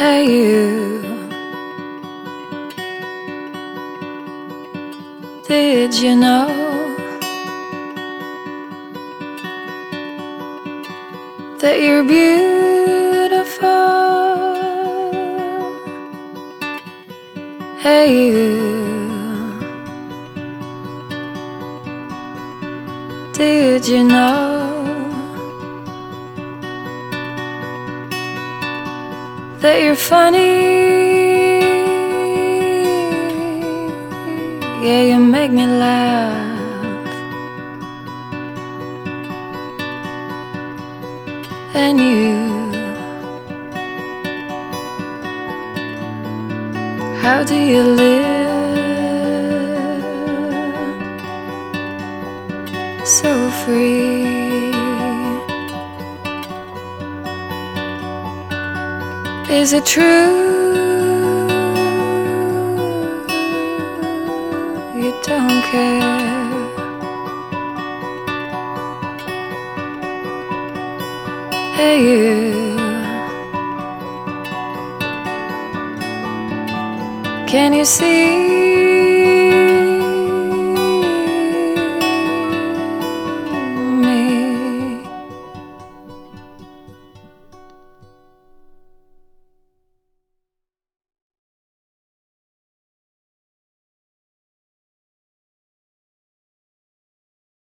Hey, you. Did you know that you're beautiful? Hey, you. Did you know that you're funny? Yeah, you make me laugh. And you, how do you live so free? Is it true? You don't care. Hey, you. Can you see?